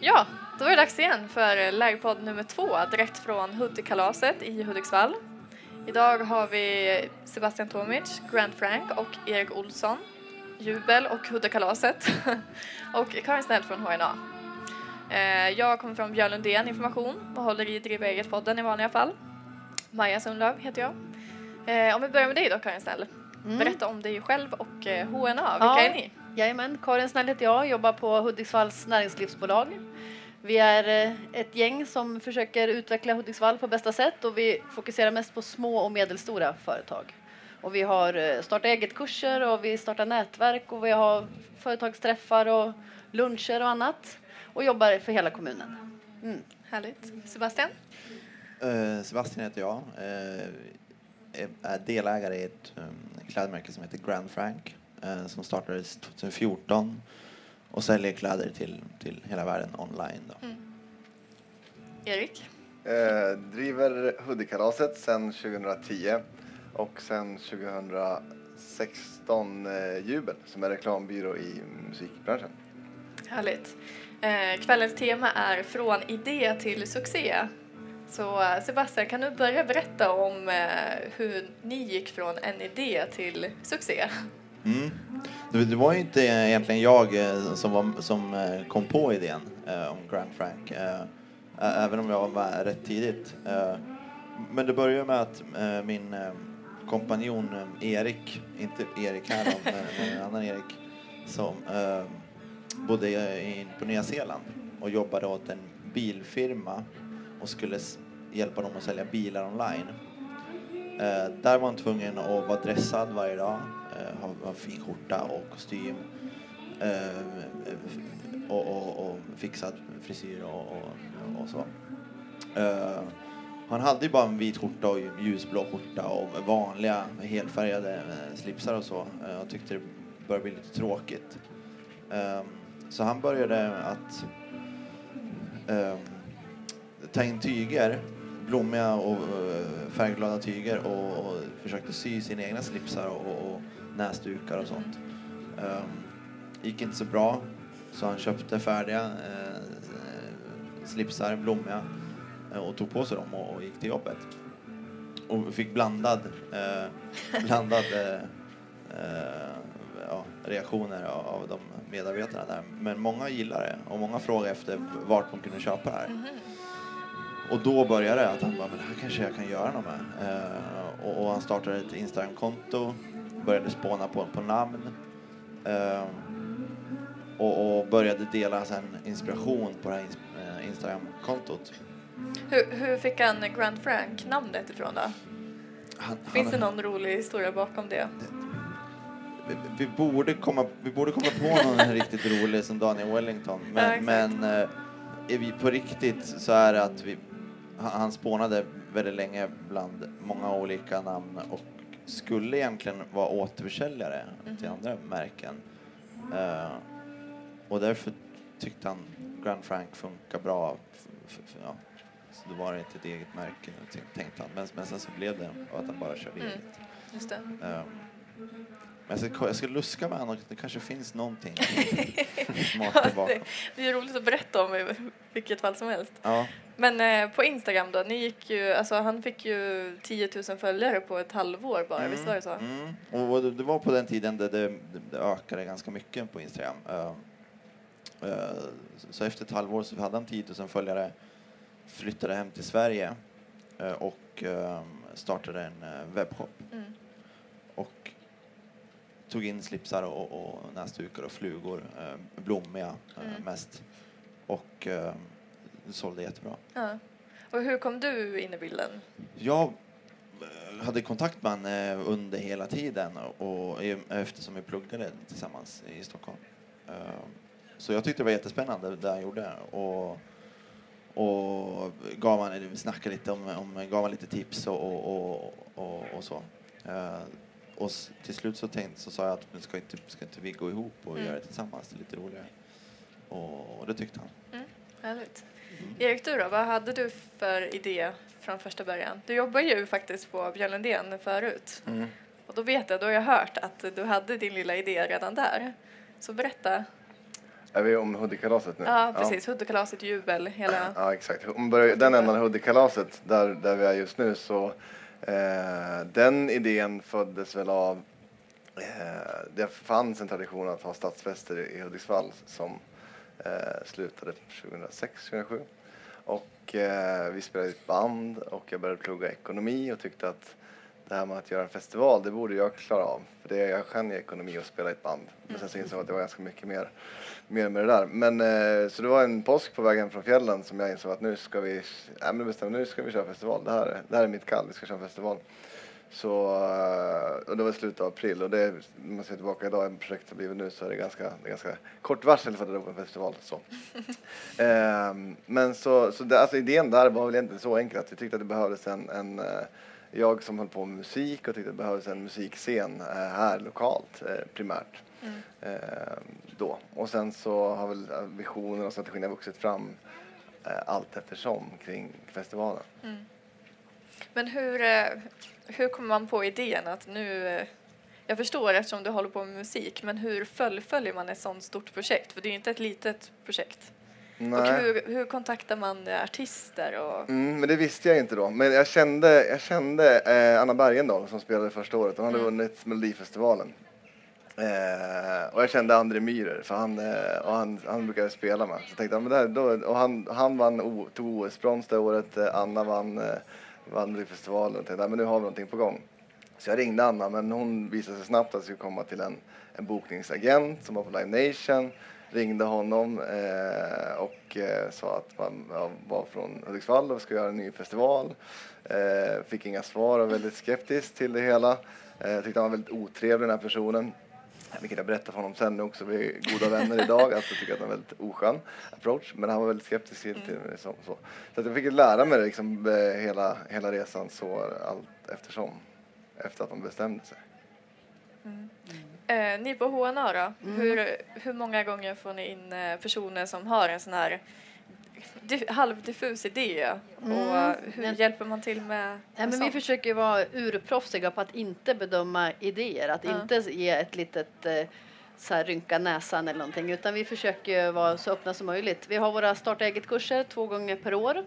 Ja, då är det dags igen för livepodd nummer två direkt från Hudikalaset i Hudiksvall. Idag har vi Sebastian Tomic, Grant Frank och Erik Olsson, Jubel och Hudikalaset och Karin Snell från HNA. Eh, jag kommer från Björn Lundén Information och håller i Driva eget-podden i vanliga fall. Maja Sundlöv heter jag. Eh, om vi börjar med dig då Karin Snell. Mm. Berätta om dig själv och eh, HNA, vilka Ja. är ni? Jajamän, Karin Snäll heter jag, jobbar på Hudiksvalls näringslivsbolag. Vi är eh, ett gäng som försöker utveckla Hudiksvall på bästa sätt och vi fokuserar mest på små och medelstora företag. Och vi har eh, starta eget-kurser och vi startar nätverk och vi har företagsträffar och luncher och annat och jobbar för hela kommunen. Mm. Härligt. Sebastian? Eh, Sebastian heter jag. Eh, är- delägare i ett um, klädmärke som heter Grand Frank som startades 2014 och säljer kläder till, till hela världen online. Då. Erik? Eh, driver Hoodie-kalaset sedan 2010 och sedan 2016 eh, Jubel som är reklambyrå i musikbranschen. Härligt. Eh, kvällens tema är från idé till succé. Så eh, Sebastian, kan du börja berätta om eh, hur ni gick från en idé till succé? Mm. Det, var ju inte egentligen jag eh, som, var, som eh, kom på idén eh, om Grand Frank. Även om jag var med rätt tidigt. Men det började med att min kompanjon Erik, inte Erik här då, men, en annan Erik, som bodde på Nya Zeeland och jobbade åt en bilfirma och skulle hjälpa dem att sälja bilar online. Där var han tvungen att vara dressad varje dag, Eh, har, har fin skjorta och kostym eh, och, och, och fixad frisyr och, och, och så. Eh, han hade ju bara en vit skjorta och ljusblå skjorta och vanliga helfärgade eh, slipsar och så. Eh, Jag tyckte det började bli lite tråkigt. Eh, så han började att ta in tyger, blommiga och färgglada tyger och, och försökte sy sina egna slipsar och näsdukar och sånt. Um, gick inte så bra så han köpte färdiga eh, slipsar, blommiga eh, och tog på sig dem och, och gick till jobbet. Och fick blandad, eh, blandad eh, eh, ja, reaktioner av, de medarbetarna där. Men många gillade det och många frågade efter vart de kunde köpa det här. Och då började det att han bara, men det här kanske jag kan göra något med. Eh, och, och han startade ett Instagram-konto, började spåna på, på namn. Eh, och, och började dela sen inspiration på det här eh, Instagram-kontot. Hur, hur fick han Grand Frank namnet ifrån då? Han, Finns det han, någon rolig historia bakom det? vi, vi, borde komma, vi borde komma på någon riktigt rolig som Daniel Wellington. Ja, Men, exakt. men eh, vi på riktigt så är det att vi, han, han spånade väldigt länge bland många olika namn och skulle egentligen vara återförsäljare till Mhm. andra märken. Eh, och därför tyckte han Grand Frank funkar bra. Ja. Så då var det inte ett eget märke tänk- tänkte han. Men, men sen så blev det att han bara körde Mm. eget. Just det. Ehm, men jag ska, jag ska luska med honom. Det kanske finns någonting Ja, det, det är roligt att berätta om i vilket fall som helst. Ja, Men eh, på Instagram då, ni gick ju, alltså han fick ju 10 000 följare på ett halvår bara, visst var det så? Mm. Och och det, det var på den tiden det, det, det ökade ganska mycket på Instagram. Ehm, eh, så efter ett halvår så hade han 10 000 följare, flyttade hem till Sverige eh, och startade en webbshop. Mm. Tog in slipsar och, och näsdukar och flugor, eh, blommiga eh, Mm. mest. Och eh, sålde jättebra. Ja. Och hur kom du in i bilden? Jag eh, hade kontakt med honom eh, under hela tiden och, och, eftersom vi pluggade tillsammans i Stockholm. Så jag tyckte det var jättespännande det han gjorde och, och gav han, snackade lite om, om gav han lite tips och, och, och, och så. Och till slut så tänkte så sa jag att men ska inte, ska inte vi gå ihop och Mm. göra det tillsammans, det är lite roligare. Och, och det tyckte han. Härligt. Erik, du då, vad hade du för idé från första början? Du jobbar ju faktiskt på Björn Lundén förut. Och då vet jag, då har jag hört att du hade din lilla idé redan där. Så berätta. Är vi om Hudikkalaset nu? Ja, precis. Hudikkalaset, jubel, hela... Ja, exakt. Om vi börjar den ändan av Hudikkalaset, där, där vi är just nu, så Eh, den idén föddes väl av eh, det fanns en tradition att ha stadsfester i Hudiksvall som eh, slutade 2006-2007. Och eh, vi spelade i ett band och jag började plugga ekonomi och tyckte att det här med att göra en festival, det borde jag klara av. För det, jag ju ekonomi och spela i ett band. Men sen så insåg jag att det var ganska mycket mer, mer med det där. Men eh, så det var en påsk på vägen från fjällen som jag insåg att nu ska vi, äh, men bestämde, nu ska vi köra festival. Det här, är- det här är mitt kall, vi ska köra festival. Så, eh, och det var i slutet av april och det, om man ser tillbaka idag, en projekt som blivit nu så är det ganska, det är ganska kort varsel för att dra upp en festival. Så. Ehm, men så, så det, alltså idén där var väl egentligen så enkel att vi tyckte att det behövdes en, en eh, jag som höll på med musik och tyckte att det behövdes en musikscen eh, här lokalt eh, primärt. Ehm, då. Och sen så har väl eh, visionen och strategin vuxit fram eh, allt eftersom kring festivalen. Men hur, eh, hur kommer man på idén att nu... eh, Jag förstår eftersom du håller på med musik, men hur fullföljer man ett sånt stort projekt? För det är ju inte ett litet projekt. Och hur, hur kontaktar man artister? Och... Mm, men det visste jag inte då. Men jag kände, jag kände eh, Anna Bergendahl som spelade första året. Hon hade vunnit Melodifestivalen. Eh, och jag kände André Myhrer för han, eh, och han, han brukade spela med. Så jag tänkte, ja, men det här, då, och han, han vann o, tog OS-brons det året. Eh, Anna vann, eh, vann Melodifestivalen. Och jag tänkte, ja, men nu har vi någonting på gång. Så jag ringde Anna men hon visade sig snabbt att jag skulle komma till en, en bokningsagent som var på Live Nation. Ringde honom eh, och eh, sa att man ja, var från Hudiksvall och ska göra en ny festival. Eh, fick inga svar och var väldigt skeptisk till det hela. Eh, tyckte han var väldigt otrevlig den här personen. Vilket jag berättade för honom sen också, vi är goda vänner idag, att jag tycker att han är väldigt oskön approach. Men han var väldigt skeptisk till, till mig. Så, så. så att jag fick lära mig liksom, eh, hela, hela resan så allt eftersom. Efter att de bestämde sig. Eh, ni på HNA då, Mm. hur, hur många gånger får ni in eh, personer som har en sån här di- halvdiffus idé? Och Mm. hur Men- hjälper man till med, med men vi sånt? försöker vara urproffsiga på att inte bedöma idéer, att Ja. inte ge ett litet eh, så här, rynka näsan eller någonting, utan vi försöker vara så öppna som möjligt. Vi har våra starta eget-kurser två gånger per år.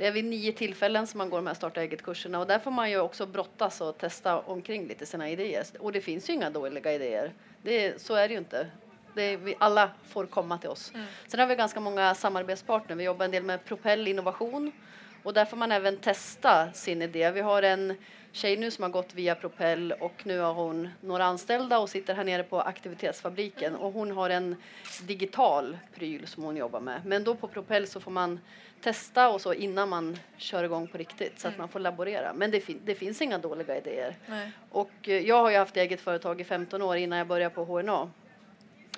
Det är vid nio tillfällen som man går de här starta eget-kurserna och där får man ju också brottas och testa omkring lite sina idéer. Och det finns ju inga dåliga idéer. Det, så är det ju inte. Det vi, alla får komma till oss. Sen har vi ganska många samarbetspartner. Vi jobbar en del med Propell Innovation och där får man även testa sin idé. Vi har en tjej nu som har gått via Propell och nu har hon några anställda och sitter här nere på aktivitetsfabriken och hon har en digital pryl som hon jobbar med. Men då på Propell så får man testa och så innan man kör igång på riktigt så att man får laborera. Men det, fin- det finns inga dåliga idéer. Nej. Och eh, jag har ju haft eget företag i 15 år innan jag började på HNA.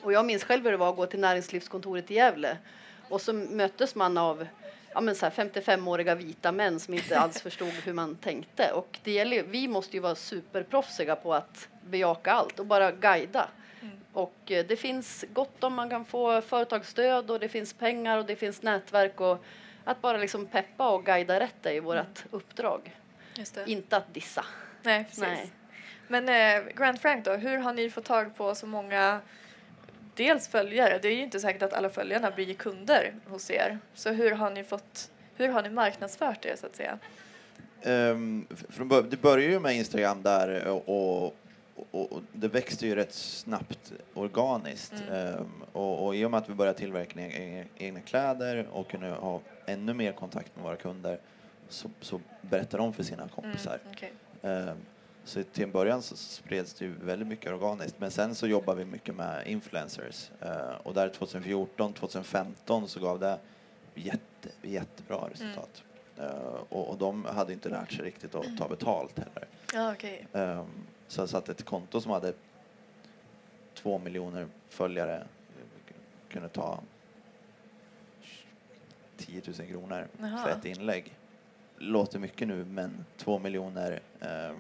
Och jag minns själv hur det var att gå till näringslivskontoret i Gävle. Och så möttes man av ja, men så här 55-åriga vita män som inte alls förstod hur man tänkte. Och det gäller vi måste ju vara superproffsiga på att bejaka allt och bara guida. Och eh, det finns gott om man kan få företagsstöd och det finns pengar och det finns nätverk och att bara liksom peppa och guida rätt är ju vårt uppdrag. Just det. Inte att dissa. Nej, precis. Nej. Men eh, Grand Frank då, hur har ni fått tag på så många dels följare? Det är ju inte säkert att alla följarna blir kunder hos er. Så hur har ni fått, hur har ni marknadsfört det så att säga? Um, från det börjar ju med Instagram där och, och, och, och det växte ju rätt snabbt organiskt. Ehm, och, och i och med att vi började tillverka egna, egna kläder och kunde ha ännu mer kontakt med våra kunder så, så berättar de för sina kompisar. Mm, okej. Ehm, så till en början så spreds det ju väldigt mycket organiskt. Men sen så jobbar vi mycket med influencers. Ehm, och där 2014, 2015 så gav det jätte, jättebra resultat. Ehm, och, och de hade inte lärt sig riktigt att ta betalt heller. Ja, okej. Ehm, så så att ett konto som hade två miljoner följare eh, kunde ta 10 000 kronor Jaha. för ett inlägg. Låter mycket nu, men två miljoner ehm,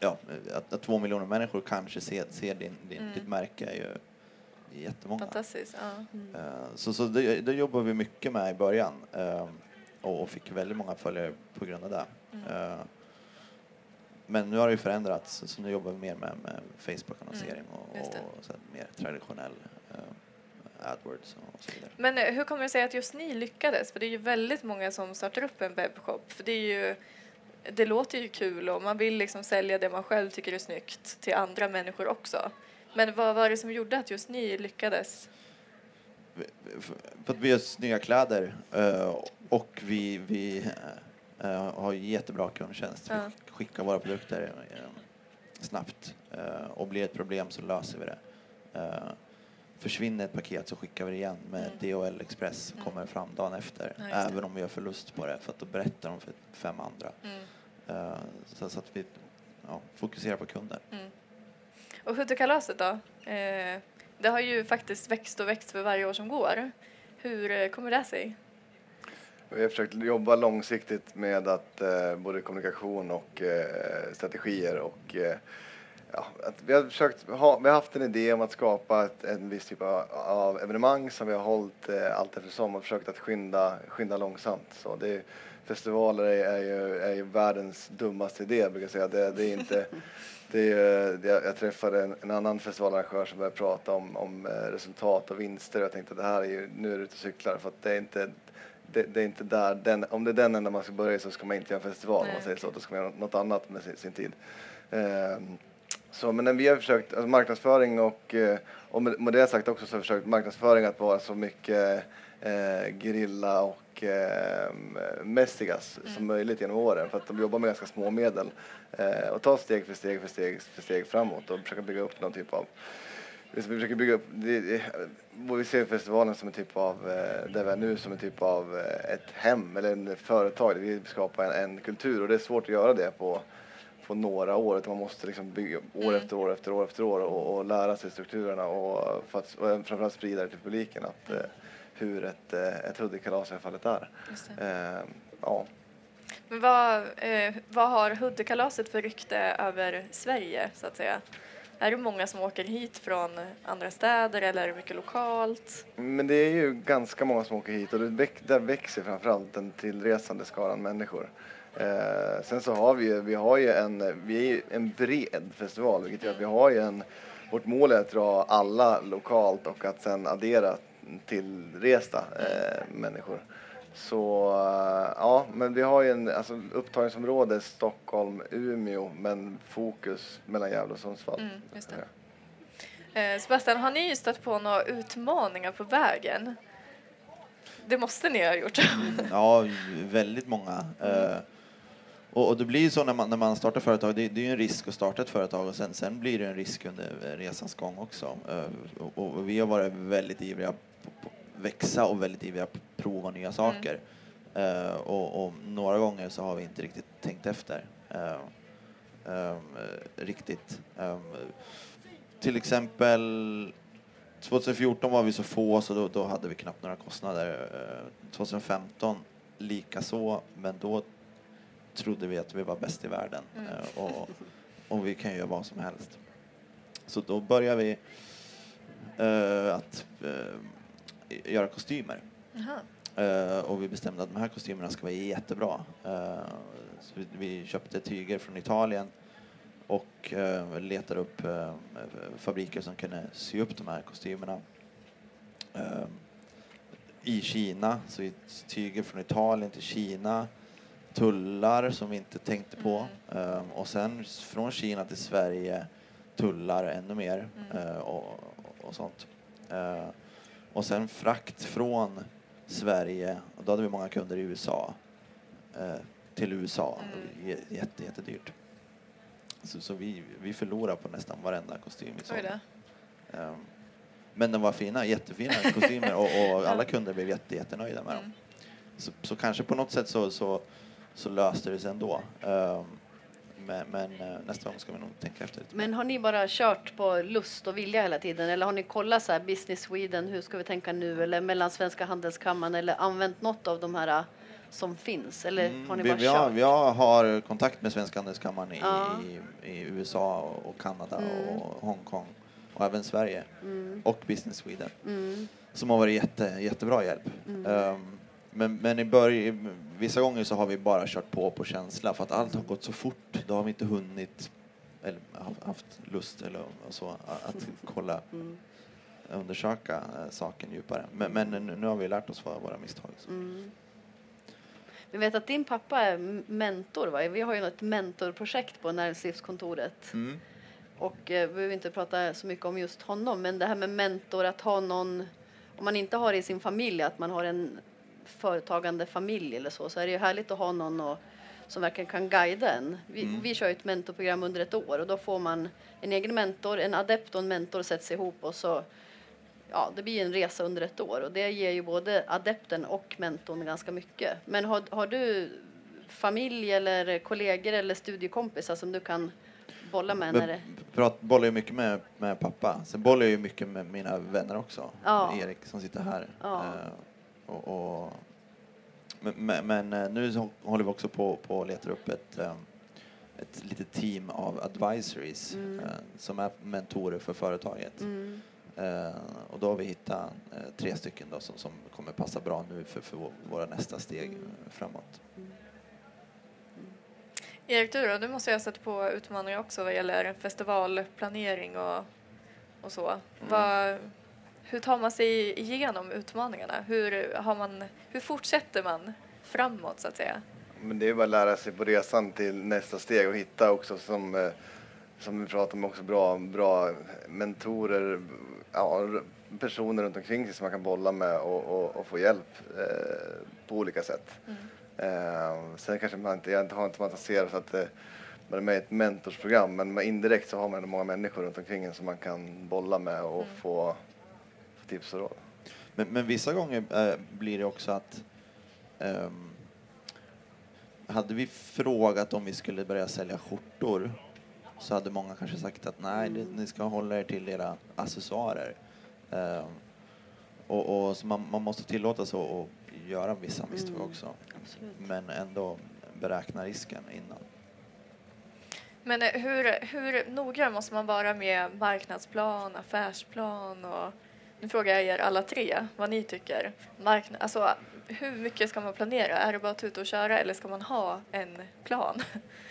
Ja, att, att två miljoner människor kanske ser, ser din, din, Mm. ditt märke är ju jättemånga. Fantastiskt. Ja. Eh, Så, så det, det jobbar vi mycket med i början eh, och, och fick väldigt många följare på grund av det. Mm. Eh, Men nu har det ju förändrats så nu jobbar vi mer med, med Facebook-annonsering och, Mm, det. och så mer traditionell AdWords och så vidare. Men hur kommer det sig att just ni lyckades? För det är ju väldigt många som startar upp en webbshop. För det är ju, det låter ju kul och man vill liksom sälja det man själv tycker är snyggt till andra människor också. Men vad var det som gjorde att just ni lyckades? För att vi har snygga kläder eh, och vi, vi eh, har jättebra kundtjänst. Vi skickar våra produkter eh, snabbt och blir ett problem så löser vi det. Försvinner ett paket så skickar vi det igen med Mm. DHL Express Mm. kommer fram dagen efter. Ja, även om vi har förlust på det för att då berättar de för fem andra. Mm. Eh, så, så att vi ja, fokuserar på kunden. Mm. Och Huttukalaset då? Eh, det har ju faktiskt växt och växt för varje år som går. Hur eh, kommer det sig? Vi har försökt jobba långsiktigt med att eh, både kommunikation och eh, strategier och eh, ja, vi har försökt ha, vi har haft en idé om att skapa ett, en viss typ av, av evenemang som vi har hållit eh, allt eftersom och försökt att skynda, skynda långsamt. Så det, är- festivaler är, är, ju, är ju världens dummaste idé brukar jag säga. Det, det är inte det är, det, jag träffade en, en annan festivalarrangör som började prata om, om eh, resultat och vinster och jag tänkte att det här är ju, nu är du ute och cyklar för att det är inte det, det är inte där, den, om det är den enda man ska börja i så ska man inte göra en festival om Nej, man säger så, okej. då ska man göra något annat med sin, sin tid. Ehm, så, men vi har försökt, alltså marknadsföring och, eh, och med, det sagt också så har vi försökt marknadsföring att vara så mycket eh, grilla och eh, mässigas Mm. som möjligt genom åren för att de jobbar med ganska små medel eh, och ta steg för steg för steg för steg framåt och försöka bygga upp någon typ av vi försöker bygga upp, det, det, vi ser festivalen som en typ av, eh, där vi är nu, som en typ av eh, ett hem eller en företag. Vi vill skapa en, en kultur och det är svårt att göra det på, på några år. Utan man måste liksom bygga år Mm. efter år efter år efter år och, och lära sig strukturerna och, för att, och framförallt sprida det till publiken att, eh, hur ett, eh, ett Hudik-kalas i det här fallet är. Eh, ja. Men vad, eh, vad har Huddekalaset för rykte över Sverige, så att säga? Är det många som åker hit från andra städer eller är det mycket lokalt? Men det är ju ganska många som åker hit och det där växer framförallt den tillresande skaran människor. Eh, sen så har vi ju, vi har ju en, vi är en bred festival vilket gör att vi har ju en, vårt mål är att dra alla lokalt och att sen addera tillresta eh, människor. Så eh, ja, men vi har ju en alltså, upptagningsområde Stockholm, Umeå men fokus mellan Gävle och Sundsvall. Mm, just det. Ja. Eh, Sebastian, har ni stött på några utmaningar på vägen? Det måste ni ha gjort. Ja, väldigt många. Eh, och, och det blir ju så när man, när man startar företag, det, det är ju en risk att starta ett företag och sen, sen blir det en risk under resans gång också. Eh, och, och vi har varit väldigt ivriga att växa och väldigt ivriga att prova nya saker. Eh, och, och några gånger så har vi inte riktigt tänkt efter. Eh, riktigt. Till exempel 2014 var vi så få så då, då hade vi knappt några kostnader. Eh, 2015 lika så, men då trodde vi att vi var bäst i världen Mm. eh, och, och vi kan göra vad som helst. Så då började vi eh, att eh, göra kostymer. Eh, och vi bestämde att de här kostymerna ska vara jättebra. Så vi, vi köpte tyger från Italien och letade upp fabriker som kunde sy upp de här kostymerna. I Kina, så vi tyger från Italien till Kina. Tullar som vi inte tänkte på. Eh, och sen från Kina till Sverige tullar ännu mer Mm. eh, och, och sånt. Eh, och sen frakt från Sverige, och då hade vi många kunder i USA, eh, till USA. Mm. Jätte, jättedyrt. Så, så vi, vi förlorar på nästan varenda kostym vi sålde. Ehm, men de var fina, jättefina kostymer och, och alla kunder blev jätte, jättenöjda med dem. Mm. Så, så kanske på något sätt så, så, så löste det sig ändå. Ehm, men men eh, nästa gång ska vi nog tänka efter lite. Men har ni bara kört på lust och vilja hela tiden eller har ni kollat så här Business Sweden, hur ska vi tänka nu eller Mellansvenska handelskammaren eller använt något av de här äh, som finns eller har ni Mm, bara vi, kört? vi har, har kontakt med Svenska Handelskammaren i, Ja. i, i USA och, Kanada Mm. och Hongkong och även Sverige Mm, och Business Sweden mm, som har varit jätte, jättebra hjälp. Mm. Men, men i början, vissa gånger så har vi bara kört på på känsla för att allt har gått så fort. Då har vi inte hunnit eller haft- lust eller så att kolla mm. undersöka eh, saken djupare. Men, men nu, har vi lärt oss våra, våra misstag. Mm. Vi vet att din pappa är mentor, va? Vi har ju ett mentorprojekt på Näringslivskontoret. Mm. Och eh, vi behöver inte prata så mycket om just honom, men det här med mentor, att ha någon, om man inte har det i sin familj, att man har en företagande familj eller så, så är det ju härligt att ha någon och, som verkligen kan guida en. Vi, Mm. vi kör ett mentorprogram under ett år och då får man en egen mentor, en adept och en mentor sätts ihop och så Ja, det blir en resa under ett år och det ger ju både adepten och mentorn ganska mycket. Men har, har du familj eller kollegor eller studiekompisar som du kan bolla med när det... Prat, bollar ju mycket med, med pappa. Sen bollar jag ju mycket med mina vänner också. Ja. Erik som sitter här. Ja. Eh, och, och, men, men, eh, nu håller vi också på, på och letar upp ett, eh, ett litet team av advisories Mm. eh, som är mentorer för företaget. Mm. Och då har vi hittat tre stycken då som, som kommer passa bra nu för, för vår, våra nästa steg Mm. framåt. Erik, du då? Du måste ju ha sett på utmaningar också vad gäller festivalplanering och, och så. Vad, hur tar man sig igenom utmaningarna? Hur, har man, hur fortsätter man framåt så att säga? Men det är bara att lära sig på resan till nästa steg och hitta också som, eh, som vi pratade om också bra, bra mentorer, ja, personer runt omkring sig som man kan bolla med och, och, och få hjälp eh, på olika sätt. Eh, sen kanske man inte, jag har inte fantiserat att eh, man är med i ett mentorsprogram men indirekt så har man många människor runt omkring en som man kan bolla med och få, få tips och råd. Men, men vissa gånger eh, blir det också att ehm, hade vi frågat om vi skulle börja sälja skjortor så hade många kanske sagt att nej, det, ni ska hålla er till era accessoarer. Ehm, och, och så man, man måste tillåta sig att göra vissa misstag Mm. också. Absolut. Men ändå beräkna risken innan. Men eh, hur, hur noggrann måste man vara med marknadsplan, affärsplan och nu frågar jag er alla tre vad ni tycker. Markna, alltså, hur mycket ska man planera? Är det bara att tuta och köra eller ska man ha en plan?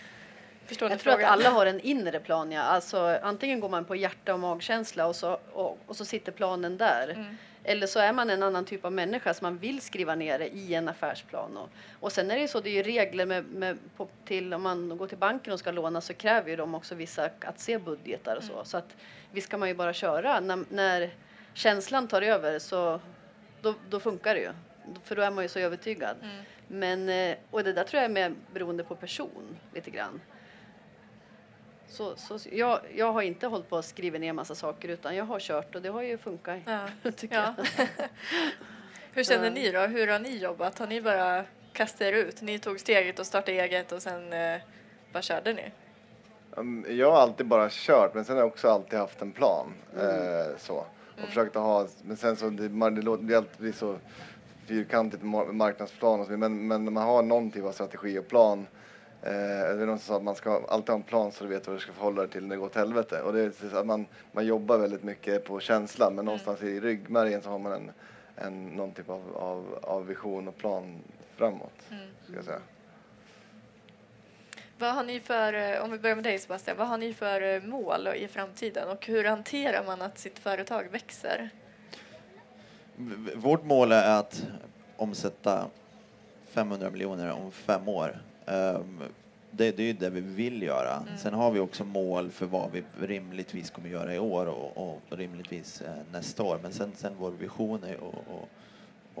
Förstår ni Jag tror att frågan? alla har en inre plan, ja. Alltså, antingen går man på hjärta och magkänsla och så, och, och så sitter planen där. Mm. Eller så är man en annan typ av människa som man vill skriva ner det i en affärsplan. Och, och sen är det ju så, det är ju regler med, med på, till om man går till banken och ska låna så kräver ju de också vissa att se budgetar och så. Så att visst kan man ju bara köra. När, när känslan tar över så då, då funkar det ju. För då är man ju så övertygad. Mm. Men, eh, och det där tror jag är mer beroende på person lite grann. Så, så jag, jag har inte hållit på att skriva ner massa saker utan jag har kört och det har ju funkat. Ja. tycker Ja. jag. Hur känner ni då? Hur har ni jobbat? Har ni bara kastat er ut? Ni tog steget och startade eget och sen eh, bara körde ni? Um, Jag har alltid bara kört men sen har jag också alltid haft en plan. Eh, så. Och försökt att ha, men sen så det, man, det låter det alltid blir så fyrkantigt med mar- marknadsplan och så, men, men när man har någon typ av strategi och plan Eh, det är någon som sa att man ska alltid ha en plan så du vet vad du ska förhålla dig till när det går åt helvete. Och det är att man, man jobbar väldigt mycket på känsla men någonstans i ryggmärgen så har man en, en, någon typ av, av, av vision och plan framåt. Ska jag säga. Vad har ni för, eh, om vi börjar med dig Sebastian, vad har ni för eh, mål i framtiden och hur hanterar man att sitt företag växer? Vårt mål är att omsätta 500 miljoner om fem år. Ehm, Det, det är ju det vi vill göra. Sen har vi också mål för vad vi rimligtvis kommer göra i år och, och rimligtvis eh, nästa år. Men sen, sen vår vision är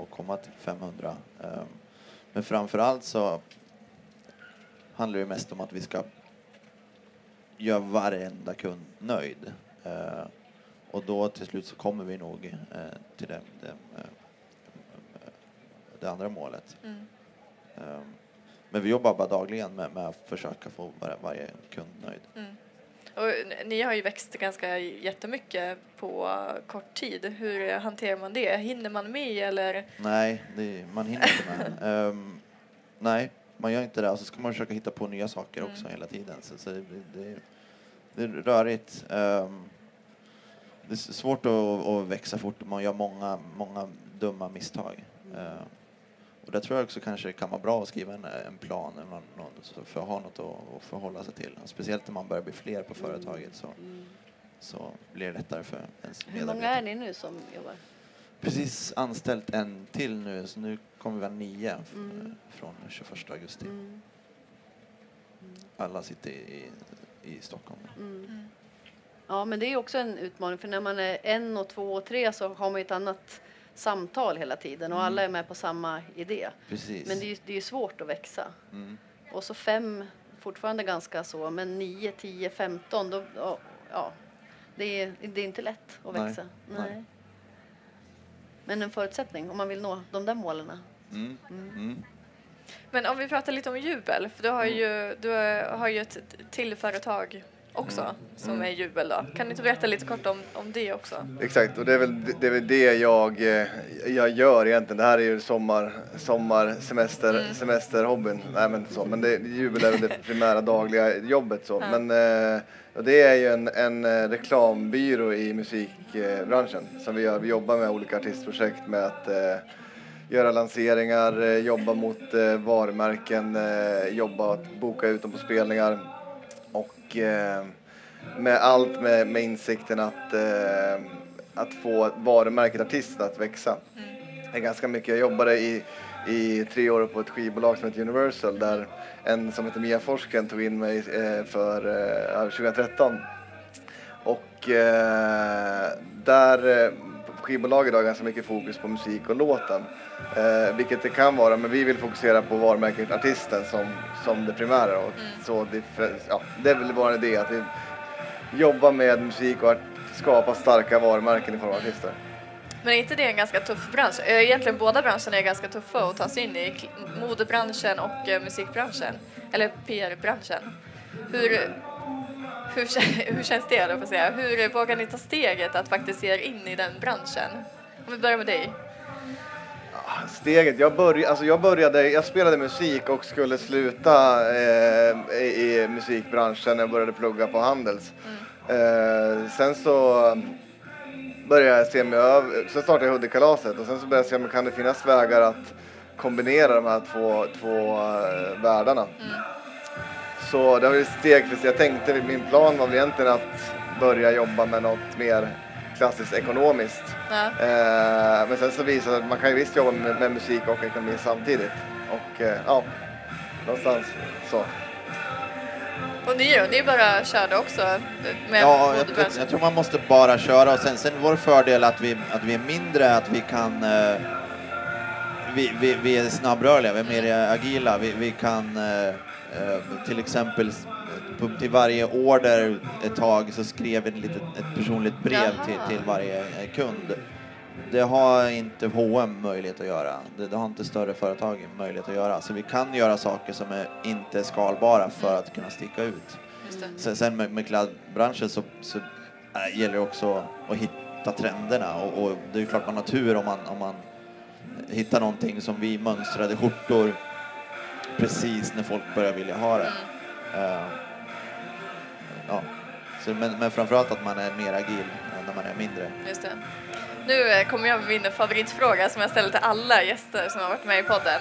att komma till 500. Ehm, Men framför allt så handlar det mest om att vi ska göra varenda kund nöjd. Eh, och då till slut så kommer vi nog eh, till det, det, eh, det andra målet. Mm. Eh, men vi jobbar bara dagligen med, med att försöka få var, varje kund nöjd. Mm. Och ni har ju växt ganska jättemycket på kort tid. Hur hanterar man det? Hinner man med eller? Nej, det, man hinner inte med. Ehm, nej, man gör inte det. Och så ska man försöka hitta på nya saker också hela tiden. Så, så det, det, det är rörigt. Ehm, det är svårt att, att växa fort. Man gör många, många dumma misstag. Ehm, och där tror jag också kanske det kan vara bra att skriva en, en plan eller någon, någon, för att ha något att, att förhålla sig till. Speciellt när man börjar bli fler på företaget så, så blir det lättare för ens Hur många medarbetare. är ni nu som jobbar? Precis anställt en till nu, så nu kommer vi vara nio f- Mm. från 21 augusti. Mm. Alla sitter i, i Stockholm. Mm. Ja, men det är också en utmaning för när man är en och två och tre så har man ett annat samtal hela tiden och Mm. alla är med på samma idé. Precis. Men det är det är svårt att växa. mm. Och så fem, fortfarande ganska så, men nio, tio, femton, då, ja, det, är, det är inte lätt att Nej, växa. nej. Men en förutsättning om man vill nå de där målen. Mm. Mm. Men om vi pratar lite om Jubel, för du har ju, du har ju ett till företag också Mm. som är Jubel då. Kan du inte berätta lite kort om, om det också? Exakt, och det är väl det, är väl det jag, eh, jag gör egentligen. Det här är ju sommar, sommar semester, Mm. semesterhobbyn. Nej men så, men det, jubel är väl det primära dagliga jobbet så. Ja. Men eh, och det är ju en, en eh, reklambyrå i musikbranschen som vi gör. Vi jobbar med olika artistprojekt med att göra lanseringar, jobba mot varumärken, jobba att boka ut dem på spelningar och eh, med allt med, med insikten att, eh, att få varumärket artisten att växa. Det är ganska mycket. Jag jobbade i, i tre år på ett skivbolag som heter Universal där en som heter Mia Forsgren tog in mig eh, för eh, 2013. Och eh, där eh, på skivbolaget har ganska mycket fokus på musik och låten. Eh, vilket det kan vara, men vi vill fokusera på varumärket artisten som, som det primära. Och så det, ja, det är väl vår idé att vi jobbar med musik och att skapa starka varumärken i form av artister. Men är inte det en ganska tuff bransch? Eh, Egentligen båda branscherna är ganska tuffa att ta sig in i, modebranschen och eh, musikbranschen, eller PR-branschen. Hur, hur, hur känns det, då, säga? Hur vågar ni ta steget att faktiskt ge er in i den branschen? Om vi börjar med dig. Steget, jag, börj, alltså jag började, jag spelade musik och skulle sluta eh, i, musikbranschen när jag började plugga på Handels. Eh, sen så började jag se mig över, sen startade jag Huddekalaset och sen så började jag se om kan det finnas vägar att kombinera de här två, två eh, världarna. Så det var ju steg för steg. Jag tänkte, min plan var väl egentligen att börja jobba med något mer klassiskt ekonomiskt. Ja. Eh, men sen så visade det att man kan ju visst jobba med, med musik och ekonomi samtidigt. Och eh, ja, någonstans så. Och ni då? Ni bara körde också med Ja, jag, jag, jag tror man måste bara köra och sen, sen vår fördel att vi, att vi är mindre, att vi kan eh, vi, vi, vi är snabbrörliga, vi är mer agila, vi, vi kan eh, till exempel på, till varje order ett tag så skrev ett, litet, ett personligt brev Jaha. till, till varje eh, kund. Det har inte H&M möjlighet att göra. Det, det har inte större företag möjlighet att göra. Så vi kan göra saker som är inte är skalbara för att kunna sticka ut. Sen, sen med, med klädbranschen så, så äh, gäller det också att hitta trenderna och, och det är klart man har tur om man, om man hittar någonting som vi mönstrade skjortor precis när folk börjar vilja ha det. Eh, ja. så, men, men framförallt att man är mer agil när man är mindre. Just det. Nu eh, kommer jag med min favoritfråga som jag ställer till alla gäster som har varit med i podden.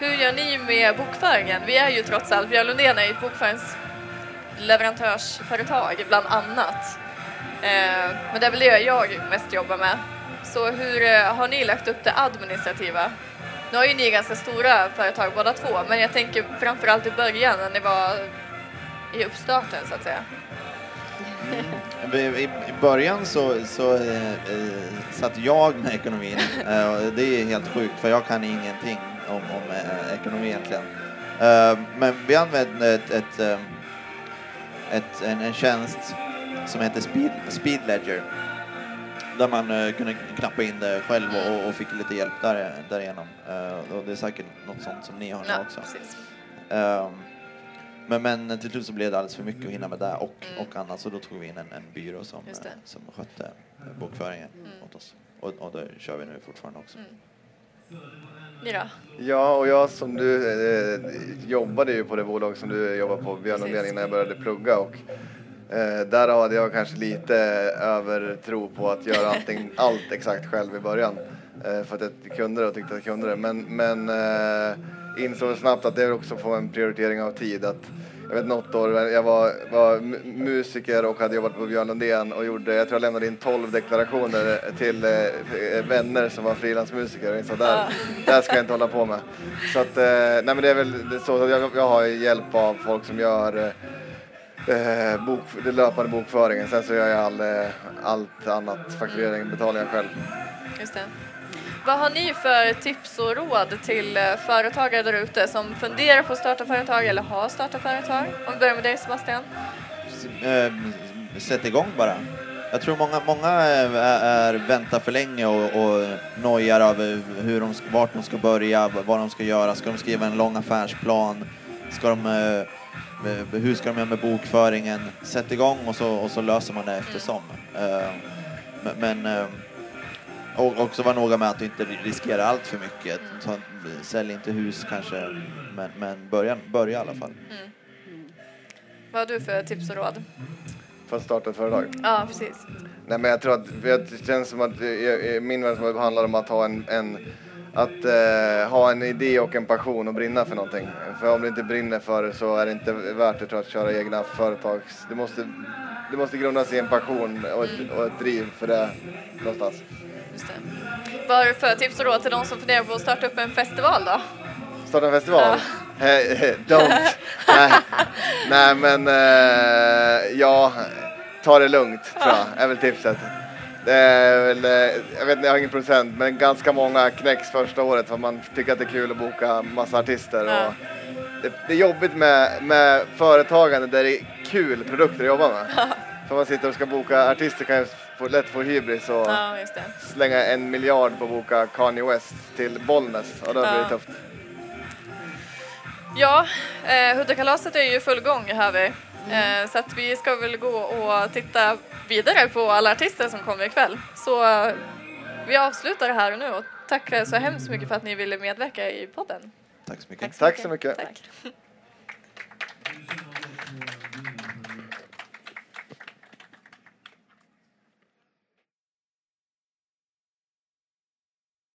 Hur gör ni med bokföringen? Vi är ju trots allt, Björn Lundén är ju ett bokföringsleverantörsföretag bland annat. Eh, men det är väl det jag mest jobbar med. Så hur har ni lagt upp det administrativa? Nu har ju ni ganska stora företag båda två, men jag tänker framförallt i början när ni var i uppstarten så att säga. Mm. I, i, I början så, så eh, eh, satt jag med ekonomin. Eh, och det är helt sjukt för jag kan ingenting om, om eh, ekonomi egentligen. Eh, men vi använde ett, ett, eh, ett, en, en tjänst som heter Speed, Speed Ledger. Där man eh, kunde knappa in det själv och, och fick lite hjälp där, därigenom. Eh, och det är säkert något sånt som ni har nu Ja, också. precis. Ehm, men, men till slut så blev det alldeles för mycket att hinna med det och, Mm. och annat så då tog vi in en, en byrå som, eh, som skötte bokföringen åt oss. Och, och det kör vi nu fortfarande också. Mm. Ni då? Ja, och jag som du eh, jobbade ju på det bolag som du jobbar på, Björn. Lundén, innan jag började plugga. Och, eh, där hade jag kanske lite övertro på att göra allting, allt exakt själv i början. Eh, för att jag kunde det och tyckte att jag kunde det. Men, men eh, insåg snabbt att det också får en prioritering av tid. Att jag vet något år, eh, jag var, var musiker och hade jobbat på Björn Lundén och gjorde, jag tror jag lämnade in 12 deklarationer eh, till eh, eh, vänner som var frilansmusiker och insåg där, där ska jag inte hålla på med. Så att, eh, nej men det är väl så, att jag, jag har hjälp av folk som gör eh, bok, det löpande bokföringen. Sen så gör jag all, eh, allt annat, fakturering, betalningar själv. Just det. Vad har ni för tips och råd till eh, företagare där ute som funderar på att starta företag eller har startat företag? Om vi börjar med dig Sebastian. Eh, sätt igång bara. Jag tror många, många är, är väntar för länge och, och nojar över hur de, ska- vart de ska börja, vad de ska göra. Ska de skriva en lång affärsplan? Ska de, eh, eh, hur ska de göra med bokföringen? Sätt igång och så, och så löser man det eftersom. Eh, men, men eh, och också vara noga med att du inte riskerar allt för mycket. Ta, sälj inte hus kanske, men, men börja, börja i alla fall. Vad har du för tips och råd? För att starta ett företag. Ja, precis. Nej men jag tror att det känns som att i- i min värld så handlar det om att ha en, en att eh, ha en idé och en passion och brinna för någonting. För om du inte brinner för det så är det inte värt det tror jag, att köra egna företags... Det måste, det måste grundas i en passion och ett, och ett driv för det någonstans. Just det. Vad har du för tips och råd till de som funderar på att starta upp en festival då? Starta en festival? Eh, Don't! Nej. Nej men eh, ja, ta det lugnt tror jag är väl tipset. Det är väl, eh, jag vet inte, jag har ingen procent, men ganska många knäcks första året för man tycker att det är kul att boka massa artister. Ja. Och det, det är jobbigt med, med företagande där det är kul produkter att jobba med. För man sitter och ska boka artister kan ju få, lätt få hybris och Ja, slänga en miljard på att boka Kanye West till Bollnäs och då blir det Ja. tufft. Ja, eh, Huddekalaset är ju i full gång hör vi. Eh, så att vi ska väl gå och titta vidare på alla artister som kommer ikväll. Så eh, vi avslutar det här och nu och tack så hemskt mycket för att ni ville medverka i podden. Tack så mycket. Tack så mycket. Tack så mycket. Tack.